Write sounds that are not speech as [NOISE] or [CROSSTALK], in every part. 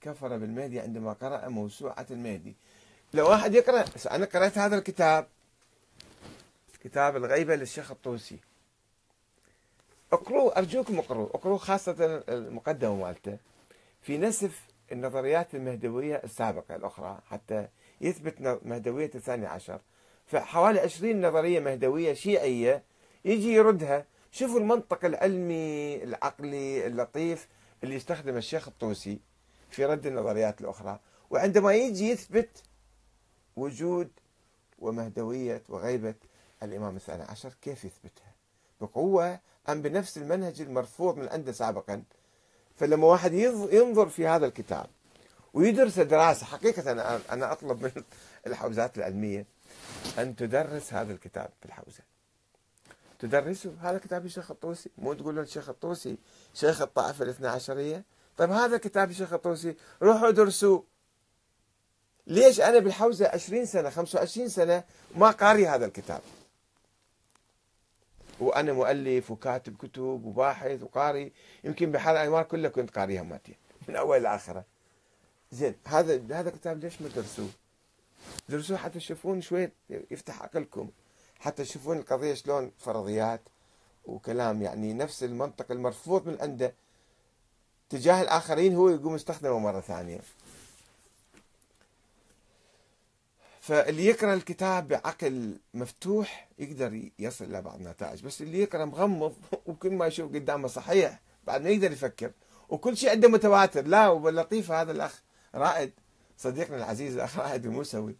كفر بالمهدي عندما قرأ موسوعة المهدي. لو واحد يقرأ أنا قرأت هذا الكتاب كتاب الغيبة للشيخ الطوسي. اقروا أرجوكم اقروا اقروا خاصة المقدمة مالته. في نسف النظريات المهدوية السابقة الأخرى حتى يثبت مهدوية الثاني عشر. فحوالي عشرين نظرية مهدوية شيعية يجي يردها. شوفوا المنطق العلمي العقلي اللطيف اللي يستخدم الشيخ الطوسي. في رد النظريات الأخرى. وعندما يجي يثبت وجود ومهدوية وغيبة الإمام الثاني عشر كيف يثبتها؟ بقوة أم بنفس المنهج المرفوض من عنده سابقا؟ فلما واحد ينظر في هذا الكتاب ويدرس دراسة حقيقة أنا أنا أطلب من الحوزات العلمية أن تدرس هذا الكتاب في الحوزة. تدرسه. هذا كتاب الشيخ الطوسي. مو تقولون الشيخ الطوسي شيخ الطائفة الاثنى عشرية؟ طيب هذا كتاب الشيخ الطوسي. روحوا درسوه ليش أنا بالحوزة 20 سنة 25 سنة ما قاري هذا الكتاب؟ وأنا مؤلف وكاتب كتب وباحث وقاري. يمكن بحال الأنوار كلها كنت قاريها ماتين من أول لآخرة. زين هذا هذا الكتاب ليش ما درسوه؟ درسوه حتى تشوفون شوي يفتح عقلكم. حتى تشوفون القضية شلون فرضيات وكلام يعني نفس المنطق المرفوض من عنده. تجاه الآخرين هو يقوم يستخدمه مرة ثانية. فاللي يقرأ الكتاب بعقل مفتوح يقدر يصل إلى بعض النتائج بس اللي يقرأ مغمض [LAUGHS] وكل ما يشوف قدامه صحيح بعد ما يقدر يفكر. وكل شيء عنده متواتر لا واللطيف هذا الأخ رائد صديقنا العزيز الأخ رائد الموسوي.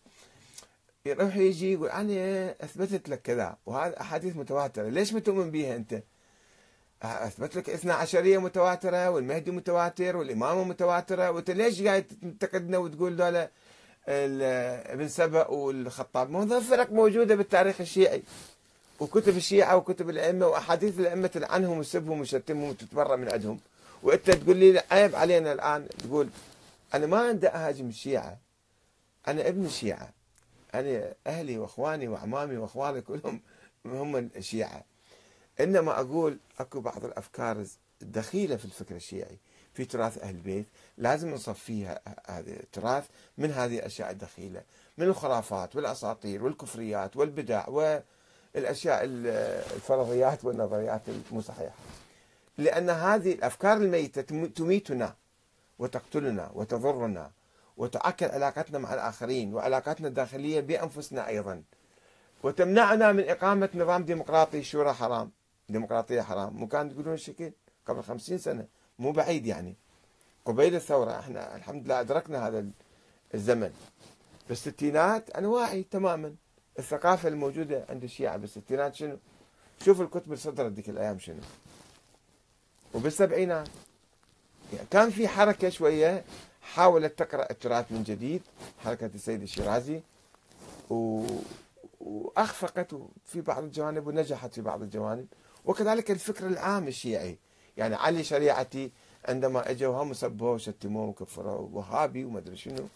يروح يجي يقول أنا أثبتت لك كذا وهذا أحاديث متواترة ليش ما تؤمن بها أنت؟ أثبت لك اثنا عشرية متواترة والمهدي متواتر والإمامة متواترة. وأنت ليش قاعد تنتقدنا وتقول دولة ابن سبأ والخطاب؟ مو فرق موجودة بالتاريخ الشيعي وكتب الشيعة وكتب الأئمة وأحاديث الأئمة تلعنهم وتسبهم وتشتمهم وتتبرأ من عندهم. وأنت تقول لي عيب علينا الآن. تقول أنا ما عندي أهاجم الشيعة. أنا ابن الشيعة. أنا أهلي وأخواني وأعمامي وأخواني كلهم هم الشيعة. إنما أقول أكو بعض الأفكار الدخيلة في الفكر الشيعي. في تراث أهل البيت لازم نصفيها هذا التراث من هذه الأشياء الدخيلة من الخرافات والأساطير والكفريات والبدع والأشياء الفرضيات والنظريات المو صحيحة لأن هذه الأفكار الميتة تميتنا وتقتلنا وتضرنا وتعكر علاقتنا مع الآخرين وعلاقاتنا الداخلية بأنفسنا أيضا. وتمنعنا من إقامة نظام ديمقراطي شورى حرام. ديمقراطية حرام. مو كان تقولون الشكل قبل خمسين سنة. مو بعيد يعني. قبيل الثورة إحنا الحمد لله أدركنا هذا الزمن. بالستينات أنا واعي تماما. الثقافة الموجودة عند الشيعة بالستينات شنو؟ شوف الكتب اللي صدرت ذيك الأيام شنو. وبالسبعينات يعني كان في حركة شوية حاولت تقرأ التراث من جديد. حركة السيد الشيرازي. و... وأخفقت في بعض الجوانب ونجحت في بعض الجوانب. وكذلك الفكر العام الشيعي. يعني علي شريعتي عندما إجوا هم سبوه وشتموه وكفروه وهابي وما أدري شنو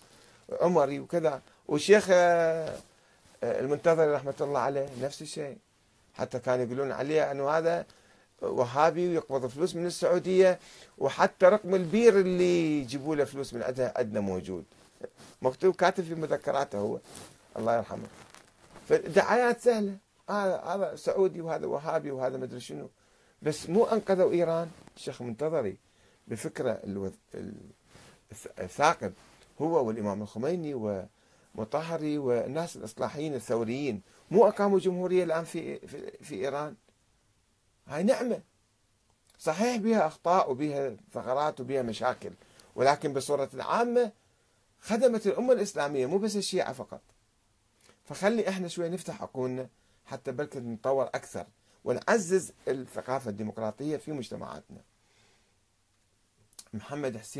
عمري وكذا. والشيخ آه، المنتظر رحمة الله عليه نفس الشيء. حتى كانوا يقولون عليه أنه هذا وهابي ويقبض فلوس من السعودية وحتى رقم البير اللي يجيبوا له فلوس من عندها عندنا موجود. مكتوب كاتب في مذكراته هو. الله يرحمه. فدعايات سهلة هذا هذا سعودي وهذا وهابي وهذا ما أدري شنو. بس مو أنقذوا إيران. الشيخ منتظري بفكرة الثاقب هو والإمام الخميني ومطهري والناس الإصلاحيين الثوريين. مو أقاموا جمهورية الآن في في, في إيران. هاي نعمة. صحيح بها أخطاء وبها ثغرات وبها مشاكل ولكن بصورة عامه خدمت الأمة الإسلامية مو بس الشيعة فقط. فخلي إحنا شوي نفتح عقولنا حتى بلكي نطور أكثر ونعزز الثقافة الديمقراطية في مجتمعاتنا. محمد حسين